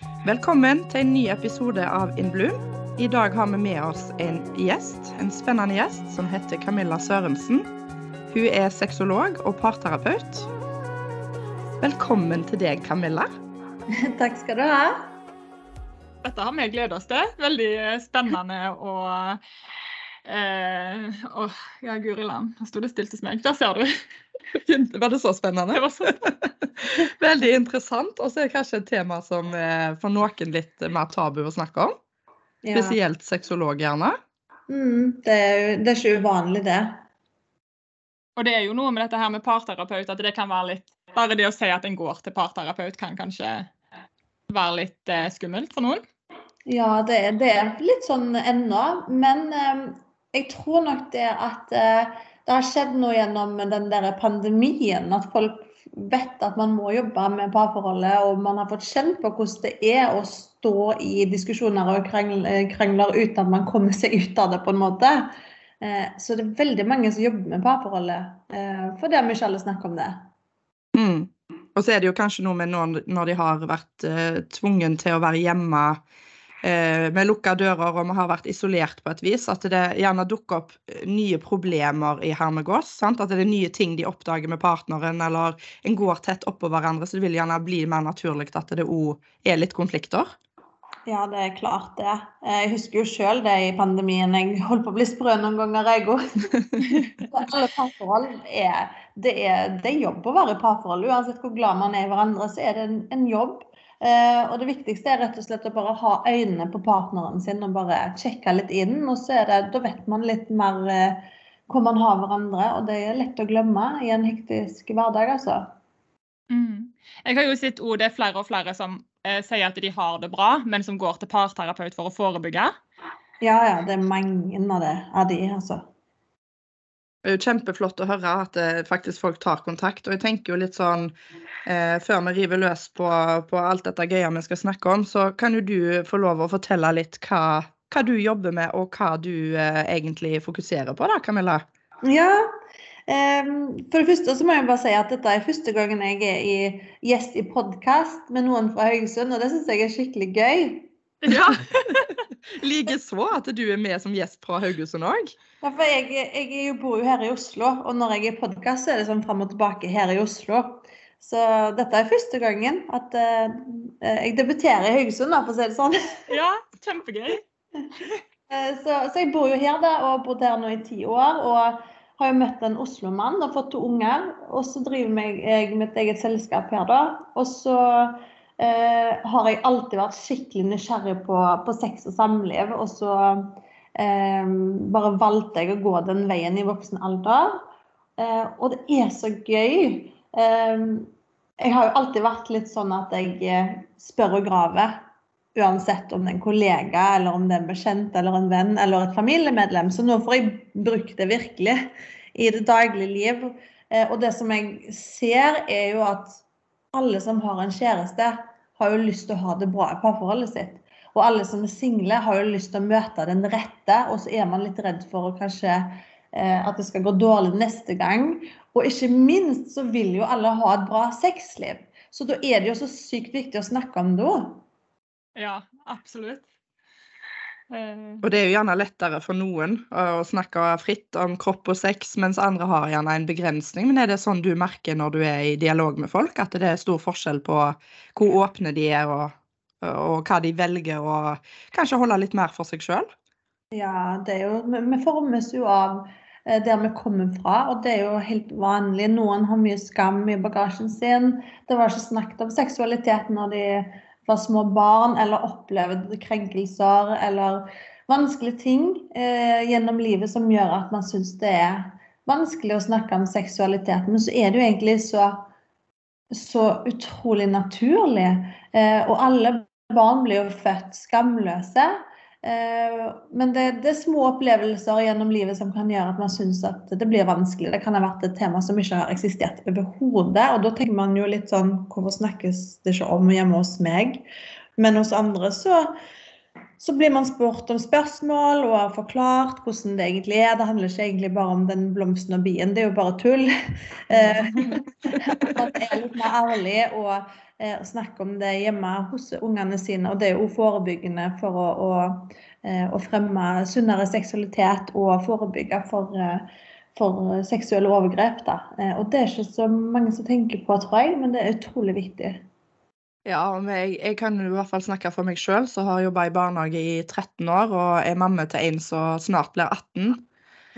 Velkommen til en ny episode av In Bloom. I dag har vi med oss en gjest, en spennende gjest som heter Camilla Sørensen. Hun er sexolog og parterapeut. Velkommen til deg, Camilla. Takk skal du ha. Dette har vi gledet oss til. Veldig spennende og eh, Åh, ja, guri land. Nå sto det stilt hos meg. Der ser du. Var det så spennende? Det var så Veldig interessant. Og så er det kanskje et tema som er for noen litt mer tabu å snakke om. Ja. Spesielt sexolog, gjerne. Mm, det, er det er ikke uvanlig, det. Og det er jo noe med dette her med parterapeut, at det kan være litt Bare det å si at en går til parterapeut kan kanskje være litt eh, skummelt for noen. Ja, det, det er litt sånn ennå. Men eh, jeg tror nok det at eh, det har skjedd noe gjennom den der pandemien. At folk vet at man må jobbe med parforholdet, og man har fått kjent på hvordan det er å stå i diskusjoner og krangler, krangler uten at man kommer seg ut av det, på en måte. Eh, Så det er veldig mange som jobber med parforholdet, eh, fordi vi ikke alle snakker om det. Mm. Og så er det jo kanskje noe med når, når de har vært eh, tvungen til å være hjemme eh, med lukka dører og vi har vært isolert på et vis, at det gjerne dukker opp eh, nye problemer i hermegås. Sant? At det er nye ting de oppdager med partneren, eller en går tett oppå hverandre, så det vil gjerne bli mer naturlig at det òg er litt konflikter. Ja, det er klart det. Eh, Jeg husker jo sjøl det i pandemien. Jeg holdt på å bli sprø noen ganger, jeg òg. Parforhold er det, er det er jobb å være i parforhold. Uansett hvor glad man er i hverandre, så er det en, en jobb. Eh, og det viktigste er rett og slett å bare ha øynene på partneren sin og bare sjekke litt inn. Og så det, da vet man litt mer eh, hvor man har hverandre, og det er lett å glemme i en hektisk hverdag, altså. Mm. Jeg har jo sett ord, det er flere og flere som eh, sier at de har det bra, men som går til parterapeut for å forebygge. Ja, ja, det er mange av, det, av de, altså. Det er jo kjempeflott å høre at eh, faktisk folk tar kontakt. Og jeg tenker jo litt sånn, eh, før vi river løs på, på alt dette gøye vi skal snakke om, så kan jo du få lov å fortelle litt hva, hva du jobber med, og hva du eh, egentlig fokuserer på, da, Camilla? Ja. ehm, for det første så må jeg bare si at dette er første gangen jeg er gjest i podkast med noen fra Haugesund, og det syns jeg er skikkelig gøy. Ja. Likeså at du er med som gjest fra Haugesund òg. Ja, for jeg, jeg bor jo her i Oslo, og når jeg er i podkast, så er det sånn fram og tilbake her i Oslo. Så dette er første gangen at uh, jeg debuterer i Haugesund, for å si det sånn. ja, kjempegøy. Eh, Så, så jeg bor jo her da, og har bodd her nå i ti år. Og har jo møtt en Oslo-mann og fått to unger. Og så driver jeg, jeg mitt eget selskap her, da. Og så eh, har jeg alltid vært skikkelig nysgjerrig på, på sex og samliv. Og så eh, bare valgte jeg å gå den veien i voksen alder. Eh, og det er så gøy. Eh, jeg har jo alltid vært litt sånn at jeg eh, spør og graver. Uansett om det er en kollega, eller om det er en bekjent, eller en venn eller et familiemedlem. Så nå får jeg brukt det virkelig i det daglige liv. Eh, Og det som jeg ser, er jo at alle som har en kjæreste, har jo lyst til å ha det bra i parforholdet sitt. Og alle som er single, har jo lyst til å møte den rette, og så er man litt redd for å kanskje eh, at det skal gå dårlig neste gang. Og ikke minst så vil jo alle ha et bra sexliv. Så da er det jo så sykt viktig å snakke om det òg. Ja, absolutt. Eh, Og det er jo gjerne lettere for noen å snakke fritt om kropp og sex, mens andre har gjerne en begrensning. Men er det sånn du merker når du er i dialog med folk, at det er stor forskjell på hvor åpne de er, og, og hva de velger å kanskje holde litt mer for seg sjøl? Ja, det er jo, vi formes jo av eh, der vi kommer fra, og det er jo helt vanlig. Noen har mye skam i bagasjen sin. Det var ikke snakket om seksualitet når de var små barn, eller opplevde krenkelser eller vanskelige ting eh, gjennom livet som gjør at man syns det er vanskelig å snakke om seksualitet. Men så er det jo egentlig så, så utrolig naturlig. Eh, og alle barn blir jo født skamløse. Eh, Men det, det er små opplevelser gjennom livet som kan gjøre at man syns at det blir vanskelig. Det kan ha vært et tema som ikke har eksistert overhodet. Og da tenker man jo litt sånn Hvorfor snakkes det ikke om hjemme hos meg? Men hos andre så, så blir man spurt om spørsmål og har forklart hvordan det egentlig er. Det handler ikke egentlig bare om den blomsten og bien, det er jo bare tull. Eh, man er litt mer ærlig og eh, snakker om det hjemme hos ungene sine. Og det er jo forebyggende for å, å, eh, å fremme sunnere seksualitet og forebygge for, for seksuelle overgrep. Da. Og det er ikke så mange som tenker på, tror jeg, men det er utrolig viktig. Ja, men jeg, jeg kan i hvert fall snakke for meg sjøl, som har jobba i barnehage i 13 år og er mamma til en som snart blir 18.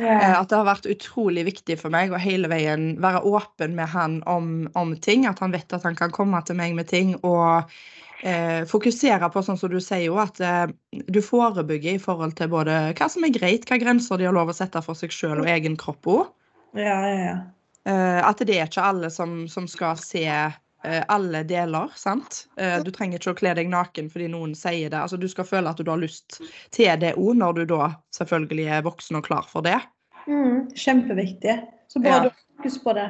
Yeah. At det har vært utrolig viktig for meg å hele veien være åpen med han om, om ting. At han vet at han kan komme til meg med ting. Og eh, fokusere på, sånn som du sier jo, at eh, du forebygger i forhold til både hva som er greit, hva grenser de har lov å sette for seg sjøl og egen kropp òg. Yeah, yeah, ja. Eh, at det er ikke alle som, som skal se alle deler. sant? Eh, du trenger ikke å kle deg naken fordi noen sier det. Altså, Du skal føle at du har lyst til det òg, når du da selvfølgelig er voksen og klar for det. Mm, kjempeviktig. Så bra ja. du har fokus på det.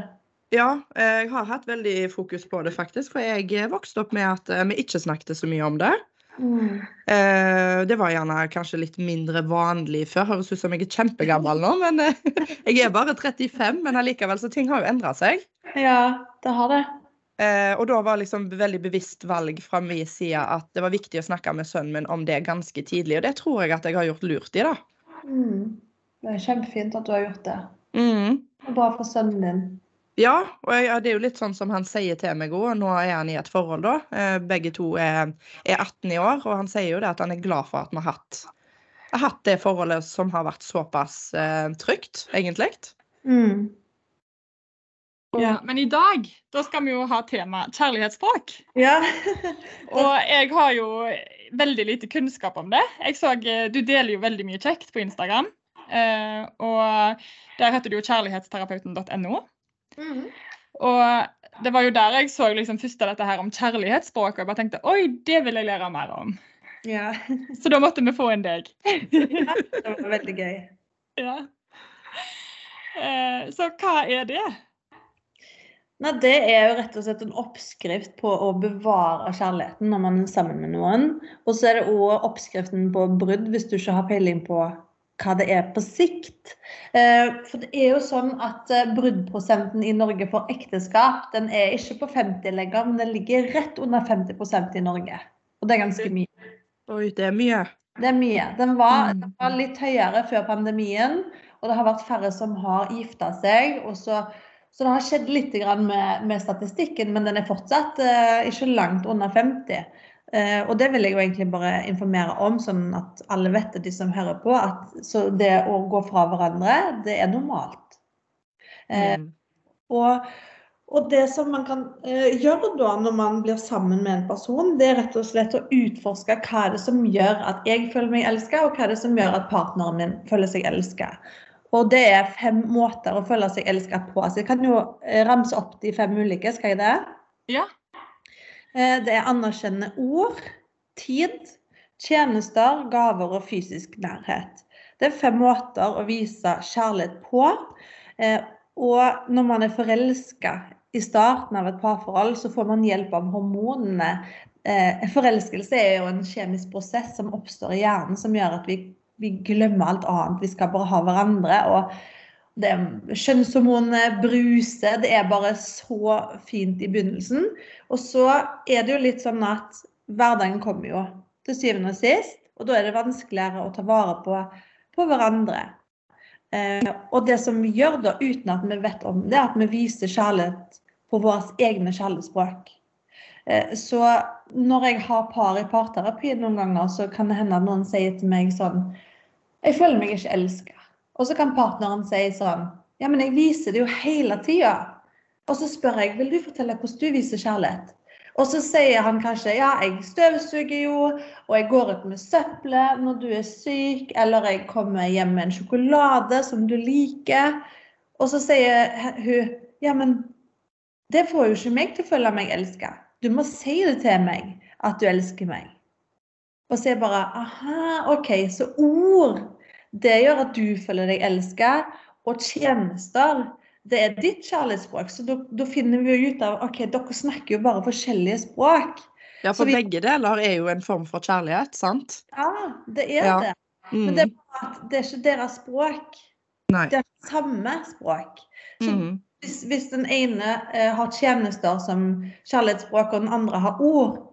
Ja, jeg har hatt veldig fokus på det, faktisk. For jeg vokste opp med at eh, vi ikke snakket så mye om det. Mm. Det var gjerne kanskje litt mindre vanlig før. Høres ut som jeg er kjempegammel nå, men jeg er bare 35. Men allikevel, så ting har jo endra seg. Ja, det har det. Eh, og da var liksom veldig bevisst valg fra min side at det var viktig å snakke med sønnen min om det ganske tidlig. Og det tror jeg at jeg har gjort lurt i, da. Mm. Det er kjempefint at du har gjort det. Mm. Og bra for sønnen din. Ja, og jeg, det er jo litt sånn som han sier til meg òg. Nå er han i et forhold, da. Eh, begge to er, er, 18 i år, og han sier jo det at han er glad for at vi har hatt, har hatt det forholdet som har vært såpass eh, trygt, egentlig. Mm. Ja, Men i dag da skal vi jo ha tema kjærlighetsspråk. Ja. og jeg har jo veldig lite kunnskap om det. Jeg så, eh, Du deler jo veldig mye kjekt på Instagram. Eh, og der heter du jo kjærlighetsterapeuten.no. Mm. Og det var jo der jeg så liksom først dette her om kjærlighetsspråk, og jeg bare tenkte oi, det vil jeg lære mer om. Ja. Så da måtte vi få inn deg. ja, det var veldig gøy. Ja. Eh, så hva er det? Nei, Det er jo rett og slett en oppskrift på å bevare kjærligheten når man er sammen med noen. Og så er det òg oppskriften på brudd, hvis du ikke har peiling på hva det er på sikt. Eh, for det er jo sånn at eh, bruddprosenten i Norge for ekteskap den er ikke på 50 lenger, men den ligger rett under 50% i Norge. Og det er ganske mye. Oi, det er mye. Det er mye. Den var, den var litt høyere før pandemien, og det har vært færre som har gifta seg. og så så det har skjedd litt med, med statistikken, men den er fortsatt uh, ikke langt under 50. Uh, eh, og det vil jeg jo egentlig bare informere om, sånn at alle vet det, de som hører på. at det å gå fra hverandre, det er normalt. Uh, mm. og, og, det som man kan gjøre da når man blir sammen med en person, det er rett og slett å utforske hva er det som gjør at jeg føler meg elska, og hva er det som gjør at partneren min føler seg elska. Og det er fem måter å føle seg elsket på. Så jeg kan jo eh, ramse opp de fem ulike, skal jeg det? Ja. Eh, det er anerkjennende ord, tid, tjenester, gaver og fysisk nærhet. Det er fem måter å vise kjærlighet på. Eh, og når man er forelska i starten av et parforhold, så får man hjelp av hormonene. Forelskelse er jo en kjemisk prosess som oppstår i hjernen, som gjør at vi vi glemmer alt annet. Vi skal bare ha hverandre. og det Kjønnshormonene bruser. Det er bare så fint i begynnelsen. Og så er det jo litt sånn at hverdagen kommer jo til syvende og sist. Og da er det vanskeligere å ta vare på, på hverandre. Eh, og det som vi gjør da, uten at vi vet om det, er at vi viser kjærlighet på våre egne kjærlighetsspråk. Eh, så når jeg har par i parterapi noen ganger, så kan det hende at noen sier til meg sånn Jeg føler meg ikke elska. Og så kan partneren si sånn Ja, men jeg viser det jo hele tida. Og så spør jeg vil du fortelle hvordan du viser kjærlighet. Og så sier han kanskje ja, jeg støvsuger jo, og jeg går ut med søppelet når du er syk, eller jeg kommer hjem med en sjokolade som du liker. Og så sier hun ja, men det får jo ikke meg til å føle meg elska. Du må si det til meg at du elsker meg. Og så er bare Aha, OK. Så ord, det gjør at du føler deg elska. Og tjenester, det er ditt kjærlighetsspråk. Så da, finner vi jo ut av OK, dere snakker jo bare forskjellige språk. Ja, for vi- begge deler er jo en form for kjærlighet, sant? Ja, det er Ja. det. Mm. Men det er det er ikke deres språk. Nei. Det er samme språk. Så Mm. hvis, hvis den ene eh, har tjenester som kjærlighetsspråk, og den andre har ord,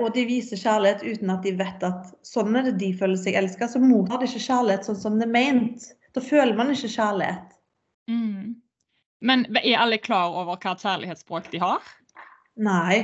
og de viser kjærlighet uten at de vet at sånn er det de føler seg elska, så mottar de ikke kjærlighet sånn som det er ment. Da føler man ikke kjærlighet. Mm. Men er alle klar over hva kjærlighetsspråk de har? Nei.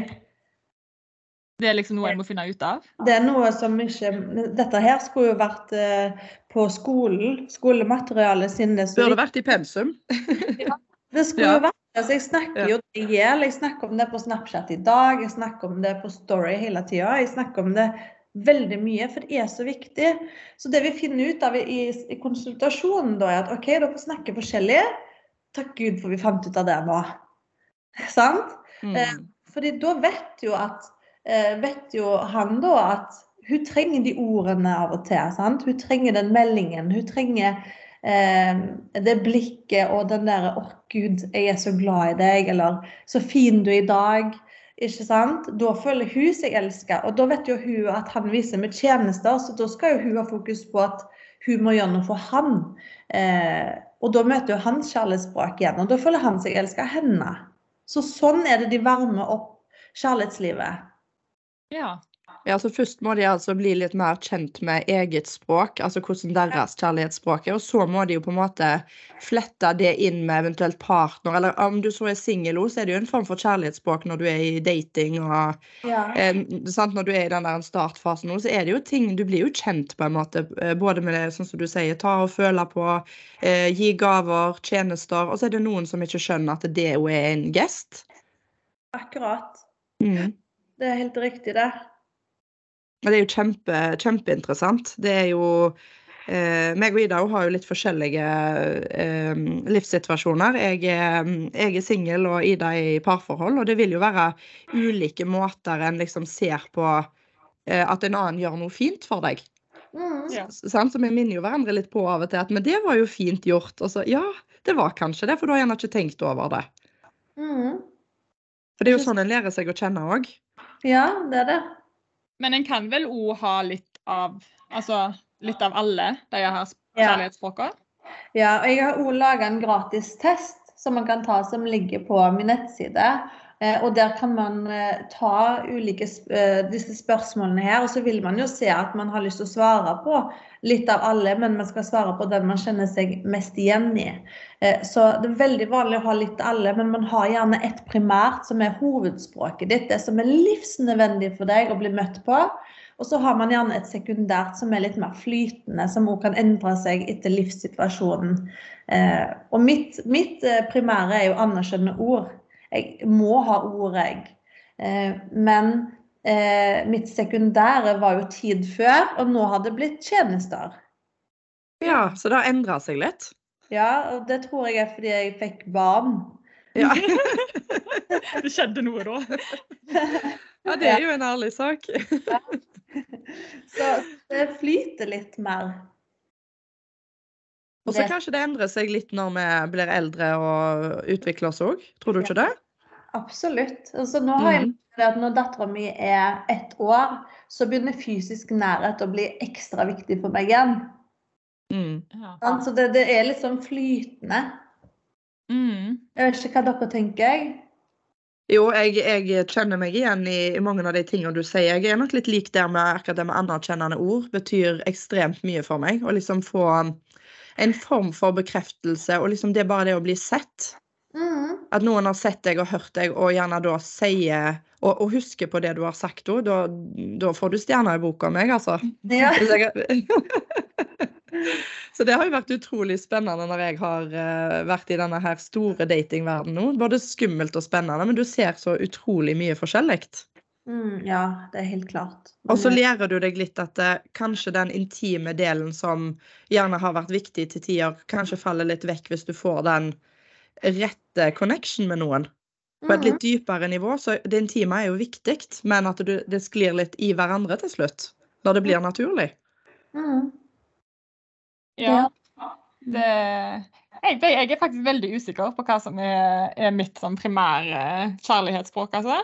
Det er liksom noe en må finne ut av? Det er noe som ikke Dette her skulle jo vært eh, på skolen, skolematerialet er Burde vært i pensum. Det skulle Ja. jo vært altså Jeg snakker jo det i hjel. Jeg snakker om det på Snapchat i dag, jeg snakker om det på Story hele tida. Jeg snakker om det veldig mye, for det er så viktig. Så det vi finner ut av i, i konsultasjonen, da, er at OK, dere snakker forskjellig. Takk Gud for vi fant ut av det nå. Sant? Eh, Mm. Fordi da vet jo at eh, vet jo han da at hun trenger de ordene av og til. Sant? Hun trenger den meldingen. Hun trenger eh, det blikket og den derre 'Å, Gud, jeg er så glad i deg', eller 'Så fin du er i dag'. Ikke sant? Da føler hun seg elska, og da vet jo hun at han viser med tjenester, så da skal jo hun ha fokus på at hun må gjøre noe for han. Eh, og da møter jo hans kjærlighetsspråk igjen, og da føler han seg elska av henne. Så sånn er det de varmer opp kjærlighetslivet. Ja. Ja, så Først må de altså bli litt mer kjent med eget språk, altså hvordan deres kjærlighetsspråk er. Og så må de jo på en måte flette det inn med eventuelt partner. Eller om du så er singel, så er det jo en form for kjærlighetsspråk når du er i dating og Ja. eh, sant? Når du er i den der startfasen nå, så er det jo ting Du blir jo kjent på en måte, eh, både med det sånn som du sier, ta og føle på, eh, gi gaver, tjenester. Og så er det noen som ikke skjønner at det jo er en gest. Akkurat. Mm. Det er helt riktig, det. Det er jo kjempe, kjempeinteressant. Det er jo eh, meg og Ida har jo litt forskjellige eh, livssituasjoner. Jeg er, jeg er singel, og Ida er i parforhold. Og det vil jo være ulike måter en liksom ser på eh, at en annen gjør noe fint for deg. Mm. Ja. Sant? Så vi minner jo hverandre litt på av og til at men det var jo fint gjort. Og så ja, det var kanskje det, for da har gjerne ikke tenkt over det. Mm. For det er jo sånn en lærer seg å kjenne òg. Ja, det er det. Men en kan vel òg ha litt av Altså litt av alle de her Ja. kjærlighetsspråkene? Ja, og jeg har òg laga en gratis test som man kan ta som ligger på min nettside. Eh, og der kan man eh, ta ulike eh, disse spørsmålene her, og så vil man jo se at man har lyst til å svare på litt av alle, men man skal svare på den man kjenner seg mest igjen i. Så det er veldig vanlig å ha litt av alle, men man har gjerne ett primært som er hovedspråket ditt, det som er livsnødvendig for deg å bli møtt på. Og så har man gjerne et sekundært som er litt mer flytende, som også kan endre seg etter livssituasjonen. Og mitt, mitt primære er jo anerkjennende ord. Jeg må ha ord, jeg. Eh, men eh, mitt sekundære var jo tid før, og nå har det blitt tjenester. Ja, så det har endra seg litt. Ja, og det tror jeg er fordi jeg fikk barn. Ja. Det skjedde noe da. ja, det er jo en ærlig sak. Så det flyter litt mer. Og så kanskje det endrer seg litt når vi blir eldre og utvikler oss òg. Tror du ikke det? Absolutt. Altså, nå har jeg Mm. det at når dattera mi er ett år, så begynner fysisk nærhet å bli ekstra viktig for meg igjen. Mm. Ja. Så det, det er litt sånn flytende. Mm. Jeg vet ikke hva dere tenker. jeg. Jo, jeg, jeg kjenner meg igjen i, i mange av de tingene du sier. Jeg er nok litt lik der med akkurat det med anerkjennende ord. Betyr ekstremt mye for meg. Å liksom få en form for bekreftelse, og liksom det bare det å bli sett. Mm. At noen har sett deg og hørt deg, og gjerne da sier og, og husker på det du har sagt òg. Da, da får du stjerner i boka av meg, altså. Ja. Så det har jo vært utrolig spennende når jeg har eh, vært i denne her store datingverdenen nå. Både skummelt og spennende, men du ser så utrolig mye forskjellig. Mm, ja, det er helt klart. Og så lærer du deg litt at eh, kanskje den intime delen som gjerne har vært viktig til tider, kanskje faller litt vekk hvis du får den rette connection med noen. På et mm, litt dypere nivå. Så det intime er jo viktig, men at du, det sklir litt i hverandre til slutt. Når det blir naturlig. mm. Ja. Det, jeg, jeg er faktisk veldig usikker på hva som er, er mitt sånn primære kjærlighetsspråk, altså.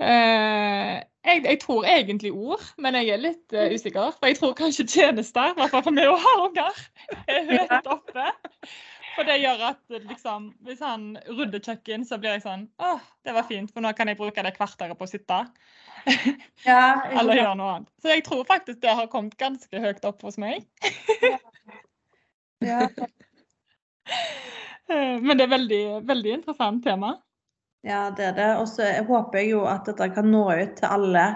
Eh, jeg, jeg tror egentlig ord, men jeg er litt eh, usikker. For jeg tror kanskje tjenester, i hvert fall for meg å ha unger, er høyt oppe. For det gjør at liksom, hvis han rydder kjøkken, så blir jeg sånn Å, det var fint, for nå kan jeg bruke det kvarteret på å sitte. Ja, Eller gjøre noe annet. Så jeg tror faktisk det har kommet ganske høyt opp hos meg. ja. Eh, Men det er veldig, veldig interessant tema. Ja, det er det. Og så håper jeg jo at dette kan nå ut til alle.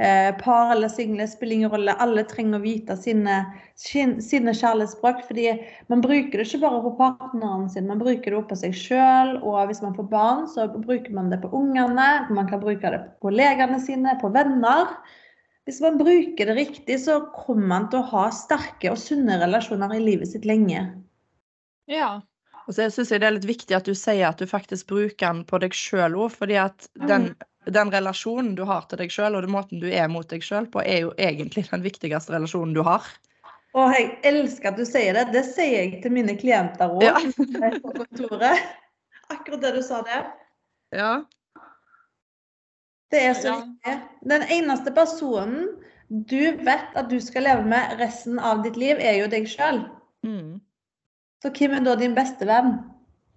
Eh, par eller single spiller ingen rolle. Alle trenger å vite sine, sin, sine kjærlighetsspråk. fordi man bruker det ikke bare på partneren sin, man bruker det også på seg sjøl. Og hvis man får barn, så bruker man det på ungene. Man kan bruke det på kollegaene sine, på venner. Hvis man bruker det riktig, så kommer man til å ha sterke og sunne relasjoner i livet sitt lenge. Ja. Og så syns jeg det er litt viktig at du sier at du faktisk bruker den på deg sjøl òg, fordi at den, den relasjonen du har til deg sjøl, og den måten du er mot deg sjøl på, er jo egentlig den viktigste relasjonen du har. Å, jeg elsker at du sier det. Det sier jeg til mine klienter òg Ja. på kontoret. Akkurat det du sa der. Ja. Det er så Ja. viktig. Den eneste personen du vet at du skal leve med resten av ditt liv, er jo deg sjøl. Mm. Så hvem er da din beste venn?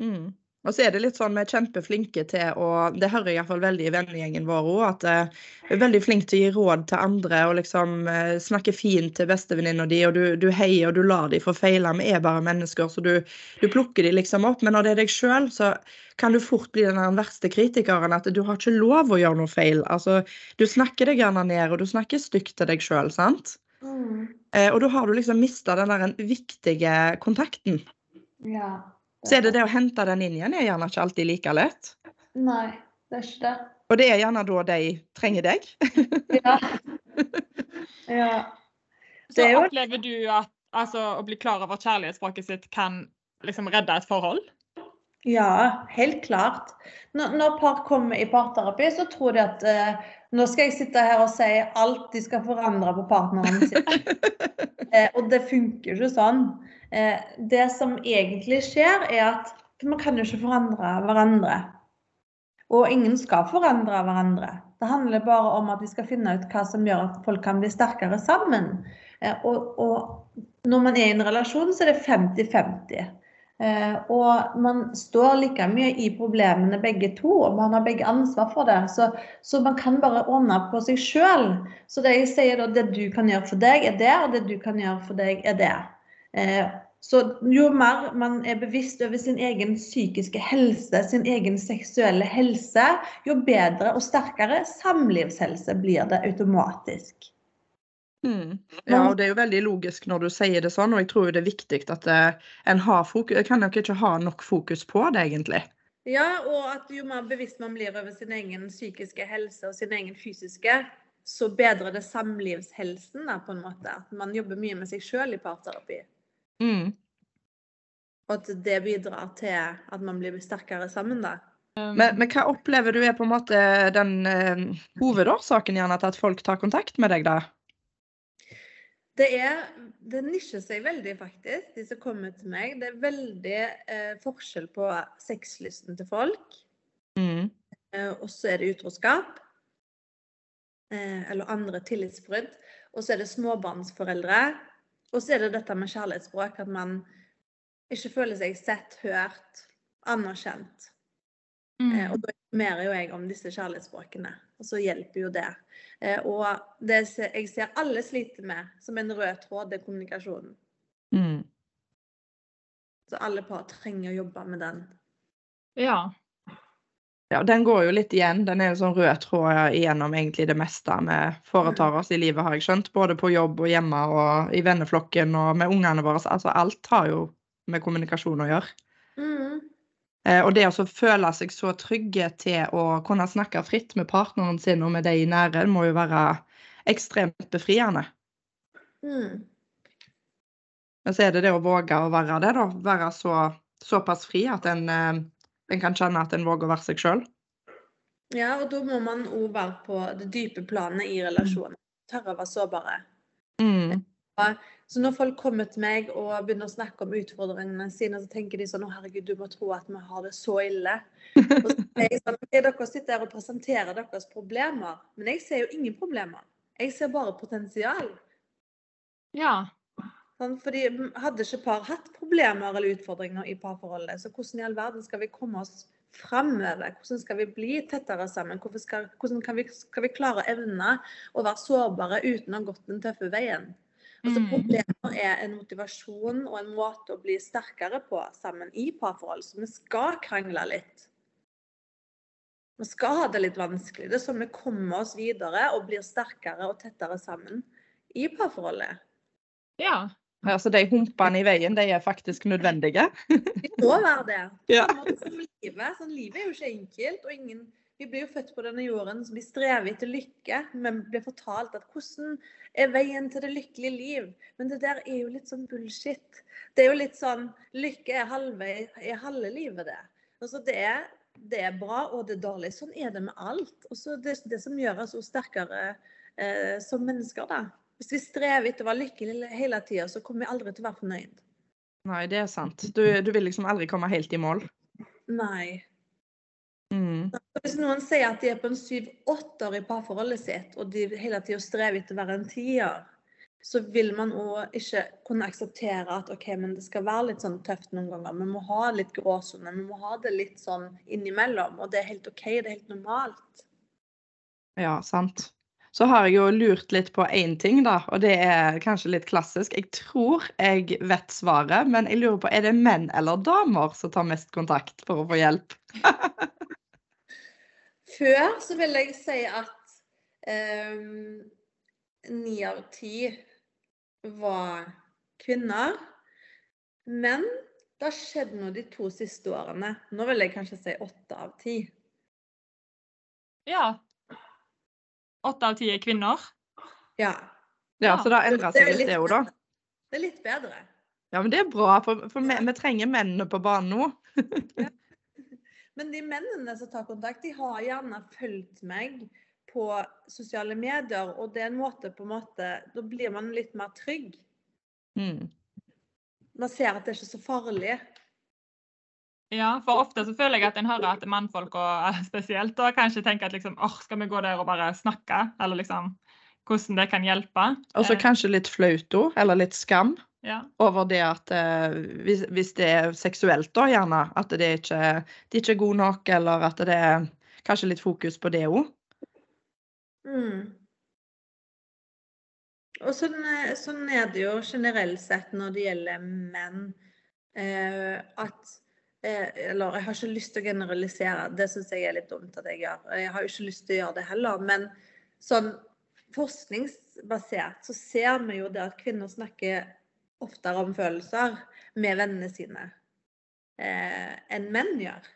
Mm. Og så er det litt sånn vi er kjempeflinke til å Det hører jeg iallfall veldig i vennegjengen vår òg, at eh, vi er veldig flinke til å gi råd til andre og liksom eh, snakke fint til bestevenninna di, og du, du heier og du lar dem få feile. Vi er bare mennesker, så du, du plukker dem liksom opp. Men når det er deg sjøl, så kan du fort bli den verste kritikeren at du har ikke lov å gjøre noe feil. Altså, du snakker deg gjerne ned, og du snakker stygt til deg sjøl, sant? Eh, og da har du liksom mista den der viktige kontakten. Ja. Så er det det å hente den inn igjen er gjerne ikke alltid like lett. Nei, det er ikke det. Og det er gjerne da de trenger deg. Ja. ja. Så Det er jo- opplever du at altså, å bli klar over kjærlighetsspråket sitt kan liksom redde et forhold? Ja, helt klart. Når, når par kommer i parterapi, så tror de at eh, nå skal jeg sitte her og si alt de skal forandre på partneren sin. eh, og det funker ikke sånn. Eh, det som egentlig skjer, er at man kan jo ikke forandre hverandre. Og ingen skal forandre hverandre. Det handler bare om at vi skal finne ut hva som gjør at folk kan bli sterkere sammen. Eh, og, og når man er i en relasjon, så er det 50-50. Eh, og man står like mye i problemene begge to, og man har begge ansvar for det. Så, så man kan bare ordne på seg sjøl. Så det jeg sier da, det du kan gjøre for deg, er det, og det du kan gjøre for deg, er det. Eh, så jo mer man er bevisst over sin egen psykiske helse, sin egen seksuelle helse, jo bedre og sterkere samlivshelse blir det automatisk. Mm. Ja, og det er jo veldig logisk når du sier det sånn, og jeg tror det er viktig at eh, en har fokus kan nok ikke ha nok fokus på det, egentlig. Ja, og at jo mer bevisst man blir over sin egen psykiske helse og sin egen fysiske, så bedrer det samlivshelsen, da, på en måte. At man jobber mye med seg sjøl i parterapi. Mm. Og at det bidrar til at man blir sterkere sammen, da. Men, men hva opplever du er på en måte den eh, hovedårsaken gjerne til at folk tar kontakt med deg, da? Det er Det nisjer seg veldig, faktisk, de som kommer til meg. Det er veldig eh, forskjell på sexlysten til folk. Mm. Eh, og så er det utroskap. Eh, eller andre tillitsbrudd. Og så er det småbarnsforeldre. Og så er det dette med kjærlighetsspråk. At man ikke føler seg sett, hørt, anerkjent. Eh, og da informerer jo jeg om disse kjærlighetsspråkene. Og så hjelper jo det. Eh, og det jeg ser alle sliter med som en rød tråd, det er kommunikasjonen. Mm. Så alle par trenger å jobbe med den. Ja. Ja, den går jo litt igjen. Den er en sånn rød tråd igjennom egentlig det meste vi foretar oss i livet, har jeg skjønt. Både på jobb og hjemme og i venneflokken og med ungene våre. Altså alt har jo med kommunikasjon å gjøre. Mm. Eh, Og det å føle seg så trygge til å kunne snakke fritt med partneren sin og med de i nære, må jo være ekstremt befriende. Mm. Men så er det det å våge å være det, da. Være så, såpass fri at en, eh, en kan kjenne at en våger å være seg sjøl. Ja, og da må man òg være på det dype planet i relasjonen. Tørre å være sårbare. Mm. Så når folk kommer til meg og begynner å snakke om utfordringene sine, så tenker de sånn Å, herregud, du må tro at vi har det så ille. Og så er jeg sånn, er dere sitter her og presenterer deres problemer, men jeg ser jo ingen problemer. Jeg ser bare potensial. Ja. Sånn, fordi hadde ikke par hatt problemer eller utfordringer i parforholdet, så hvordan i all verden skal vi komme oss framover? Hvordan skal vi bli tettere sammen? Skal, hvordan kan vi, skal vi klare å evne å være sårbare uten å ha gått den tøffe veien? Altså, Mm. problemer er en motivasjon og en måte å bli sterkere på sammen i parforhold. Så vi skal krangle litt. Vi skal ha det litt vanskelig. Det er sånn vi kommer oss videre og blir sterkere og tettere sammen i parforholdet. Ja. Altså, de humpene i veien, de er faktisk nødvendige. Det må være det. Ja. Som livet. Sånn, livet er jo ikke enkelt. og ingen, Vi blir jo født på denne jorden så vi strever etter lykke. Men blir fortalt at hvordan er veien til det lykkelige liv? Men det der er jo litt sånn bullshit. Det er jo litt sånn Lykke er halve, er halve livet, det. Altså, det er, det er bra, og det er dårlig. Sånn er det med alt. Og så det, det som gjør oss sterkere eh, som mennesker, da. Hvis vi strever etter å være lykkelige hele tida, så kommer vi aldri til å være fornøyd. Nei, det er sant. Du, du vil liksom aldri komme helt i mål. Nei. Mm. Hvis noen sier at de er på en syv-åtte år i parforholdet sitt, og de hele tida strever etter å være en tier, så vil man òg ikke kunne akseptere at OK, men det skal være litt sånn tøft noen ganger. Vi må ha litt gråsone. Vi må ha det litt sånn innimellom. Og det er helt OK, det er helt normalt. Ja, sant. Så har jeg jo lurt litt på én ting, da, og det er kanskje litt klassisk. Jeg tror jeg vet svaret, men jeg lurer på er det menn eller damer som tar mest kontakt for å få hjelp? Før så vil jeg si at ni av ti var kvinner. Men det har skjedd noe de to siste årene. Nå vil jeg kanskje si åtte av ti. ja. Åtte av ti er kvinner. Ja. Ja, så det har endra seg er litt, det òg, da. Det er litt bedre. Ja, men det er bra, for, for vi, vi trenger mennene på banen nå. Men de mennene som tar kontakt, de har gjerne fulgt meg på sosiale medier, og det er en måte på en måte Da blir man litt mer trygg. Mm. Man ser at det er ikke så farlig. Ja, for ofte så føler jeg at en hører at mannfolk og spesielt og kanskje tenker at liksom, åh, skal vi gå der og bare snakke? Eller liksom hvordan det kan hjelpe. Og så Eh, kanskje litt flaut òg, eller litt skam ja. over det at eh, hvis, hvis det er seksuelt, da gjerne, at det ikke, de ikke er gode nok, eller at det er kanskje litt fokus på det òg. Mm. Og sånn, eh, sånn er det jo generelt sett når det gjelder menn. Eh, at eh, Eller jeg har ikke lyst til å generalisere, det syns jeg er litt dumt at jeg gjør. Jeg har ikke lyst til å gjøre det heller. Men sånn forskningsbasert så ser vi jo det at kvinner snakker oftere om følelser med vennene sine eh, enn menn gjør.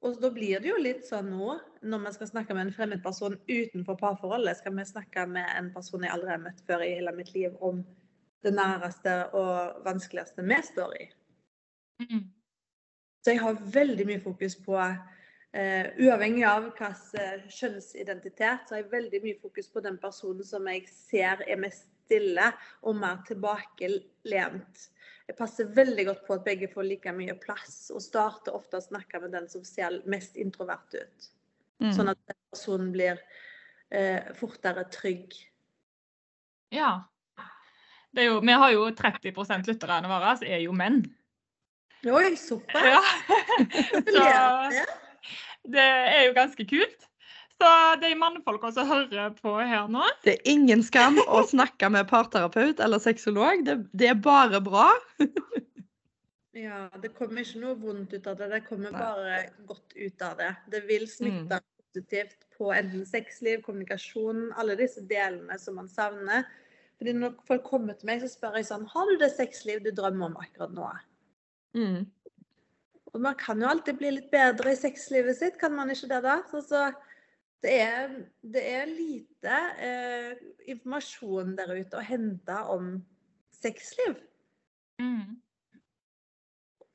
Og da blir det jo litt sånn nå, når vi skal snakke med en fremmed person utenfor parforholdet, skal vi snakke med en person jeg aldri har møtt før i hele mitt liv, om det næreste og vanskeligste vi står i. Mm. Så jeg har veldig mye fokus på eh, Uavhengig av hvilken kjønnsidentitet, så har jeg veldig mye fokus på den personen som jeg ser er mest stille og mer tilbakelent. Jeg passer veldig godt på at begge får like mye plass, og starter ofte å snakke med den som ser mest introvert ut. Mm. Sånn at den personen blir uh, fortere trygg. ja. Det jo, vi har jo 30 lytterne våre er jo menn. Oi, såpass! Ja. Så det er jo ganske kult. Så de mannfolka som hører på her nå Det er ingen skam å snakke med parterapeut eller sexolog. Det, det er bare bra. Ja, det kommer ikke noe vondt ut av det. Det kommer bare godt ut av det. Det vil smitte positivt på enten sexliv, kommunikasjon, alle disse delene som man savner. Fordi når folk kommer til meg, så spør jeg sånn Har du det sexliv du drømmer om akkurat nå? Mm. Og man kan jo alltid bli litt bedre i sexlivet sitt, kan man ikke det da? Så, så det, er, det er lite eh, informasjon der ute å hente om sexliv. mm.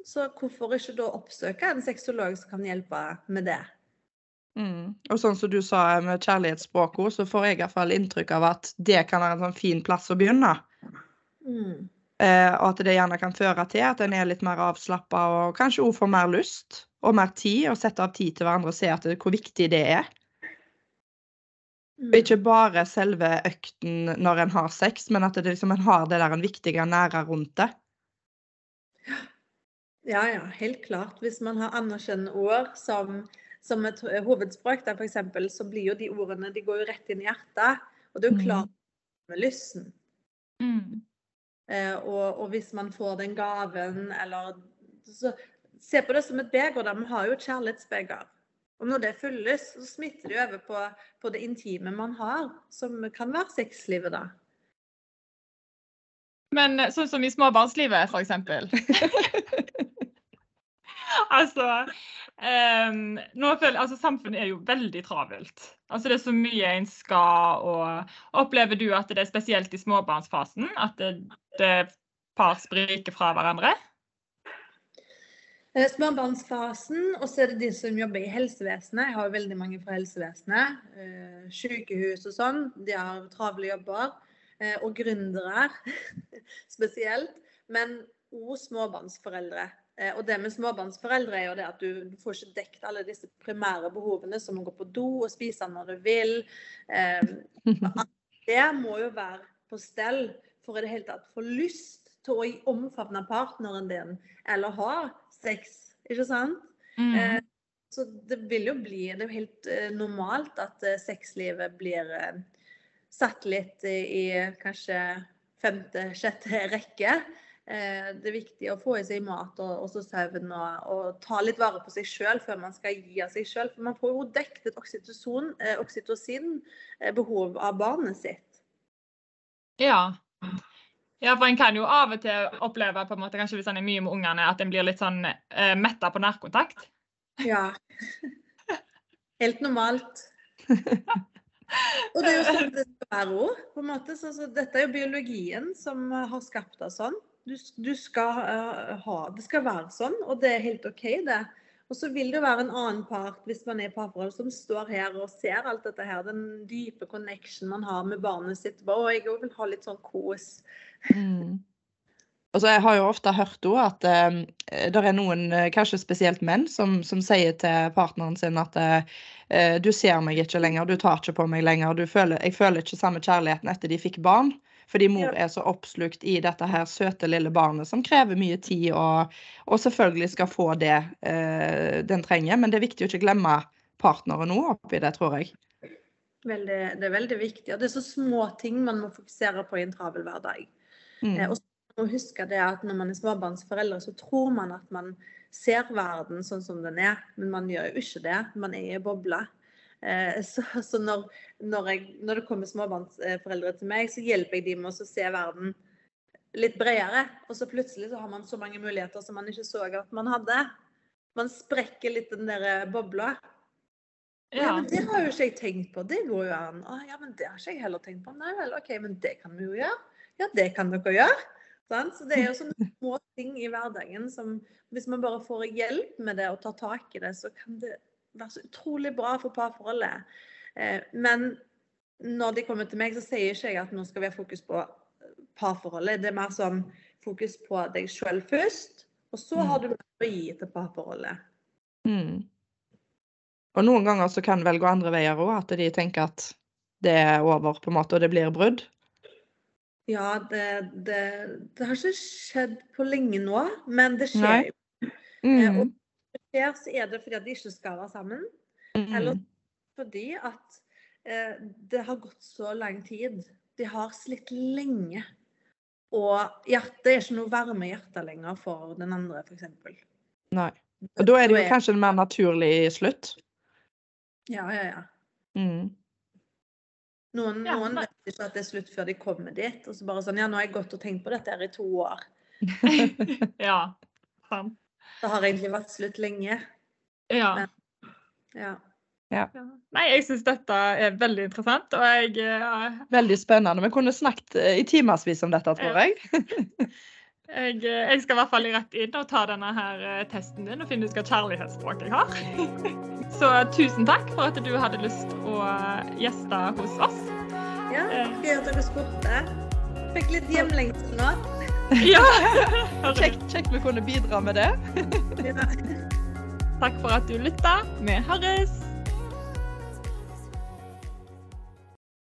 Så hvorfor ikke da oppsøke en sexolog som kan hjelpe med det? Mm. Og sånn som du sa med kjærlighetsspråkene, så får jeg i hvert fall inntrykk av at det kan være en sånn fin plass å begynne. Mm. Eh, og at det gjerne kan føre til at en er litt mer avslappa og kanskje også får mer lyst og mer tid, og setter av tid til hverandre og ser at det, hvor viktig det er. Mm. Og ikke bare selve økten når en har sex, men at det liksom, en har det der en viktige nære rundt det. Ja, ja, helt klart. Hvis man har anerkjennende ord som, som et hovedspråk, da, for eksempel, så blir jo de ordene de går jo rett inn i hjertet. Og det er jo Mm. klart med lysten. Mm. Eh, og, og hvis man får den gaven, eller så Se på det som et beger. da, Vi har jo et kjærlighetsbeger. Og når det fylles, så smitter det over på, på det intime man har, som kan være sexlivet, da. Men sånn som i småbarnslivet, eksempel. altså, um, føler, altså Samfunnet er jo veldig travelt. Altså Det er så mye en skal og Opplever du at det er spesielt i småbarnsfasen at det, det par spriker fra hverandre? Eh, Småbarnsfasen, og så er det de som jobber i helsevesenet. Jeg har jo veldig mange fra helsevesenet. eh, Sykehus og sånn. De har travle jobber. eh, Og gründere spesielt. Men òg småbarnsforeldre. Eh, Og det med småbarnsforeldre er jo det at du, du får ikke dekt alle disse primære behovene, som å gå på do og spise når du vil. Eh, det må jo være på stell for i det hele tatt få lyst til å omfavne partneren din, eller ha sex, ikke sant? Mm. Eh, Så det vil jo bli Det er jo helt eh, normalt at sexlivet blir satt litt i, kanskje femte, sjette rekke. Eh, det er viktig å få i seg mat og, også søvn og, og ta litt vare på seg sjøl før man skal gi av seg sjøl. For man får jo dekket et oksytocin, eh, oksytocin eh, behov av barnet sitt. Ja. ja, for en kan jo av og til oppleve, på en måte, kanskje hvis en er mye med ungene, at en blir litt sånn eh, metta på nærkontakt. Ja. Helt normalt. Og det er jo sånn det skal være òg, dette er jo biologien som har skapt oss sånn. Du, du skal eh, ha Det skal være sånn, og det er helt OK, det. Og så vil det være en annen part, hvis man er i parforhold, som står her og ser alt dette her. Den dype connection man har med barnet sitt. Og jeg vil ha litt sånn kos. Mm. Og så Jeg har jo ofte hørt også at eh, det er noen, eh, kanskje spesielt menn, som, som sier til partneren sin at eh, du ser meg ikke lenger, du tar ikke på meg lenger. Føler, jeg føler ikke samme kjærligheten etter de fikk barn. Fordi mor er så oppslukt i dette her søte lille barnet som krever mye tid, og, og selvfølgelig skal få det eh, den trenger. Men det er viktig å ikke glemme partneren nå oppi det, tror jeg. Veldig, det er veldig viktig. Og det er så små ting man må fokusere på i en travel hverdag. Mm. Eh, Og må huske det at når man er småbarnsforeldre, så tror man at man ser verden sånn som den er, men man gjør jo ikke det. Man er i en boble. Eh, Så, så når, når, jeg, når det kommer småbarnsforeldre til meg, så hjelper jeg dem med å se verden litt bredere. Og så plutselig så har man så mange muligheter som man ikke så at man hadde. Man sprekker litt den der eh, bobla. Ja, Ja. men Det har jo ikke jeg tenkt på. Det går jo an. Å, ja, men det har ikke jeg heller tenkt på. Nei vel, OK, men det kan vi jo gjøre. Ja, det kan dere gjøre. Så det er jo sånne små ting i hverdagen som hvis man bare får hjelp med det og tar tak i det, så kan det være så utrolig bra for parforholdet. Eh, Men når de kommer til meg, så sier ikke jeg at nå skal vi ha fokus på parforholdet. Det er mer sånn fokus på deg sjøl først, og så har du mer å gi til parforholdet. Mm. Og noen ganger så kan vel gå andre veier òg, at de tenker at det er over, på en måte, og det blir brudd. Ja, det, det, det har ikke skjedd på lenge nå, men det skjer jo. Eh, Mm. Skjer, så er det fordi at de ikke skal være sammen, eller Mm. fordi at eh, det har gått så lang tid. De har slitt lenge. Og hjertet er ikke noe varme i hjertet lenger for den andre, f.eks. Nei. Og da er det jo kanskje en mer naturlig slutt. Ja, ja, ja. Mm. Noen, Ja, noen vet ikke at det er slutt før de kommer dit. Og så bare sånn Ja, nå har jeg gått og tenkt på dette her i to år. ja. Sant. Det har egentlig vært slutt lenge. Ja. Men- Ja. ja. Nei, jeg syns dette er veldig interessant, og jeg ja. Veldig spennende. Vi kunne snakket eh, i timevis om dette, tror jeg. Jeg, eh, jeg skal i hvert fall rett inn og ta denne her eh, testen din og finne ut hva kjærlighetsspråk jeg har. Så tusen takk for at du hadde lyst å eh, gjeste hos oss. Ja, gøy at dere spurte. Fikk litt hjemlengsel nå. Ja. Kjekt, kjekt vi kunne bidra med det. Takk for at du lytta. Vi høres!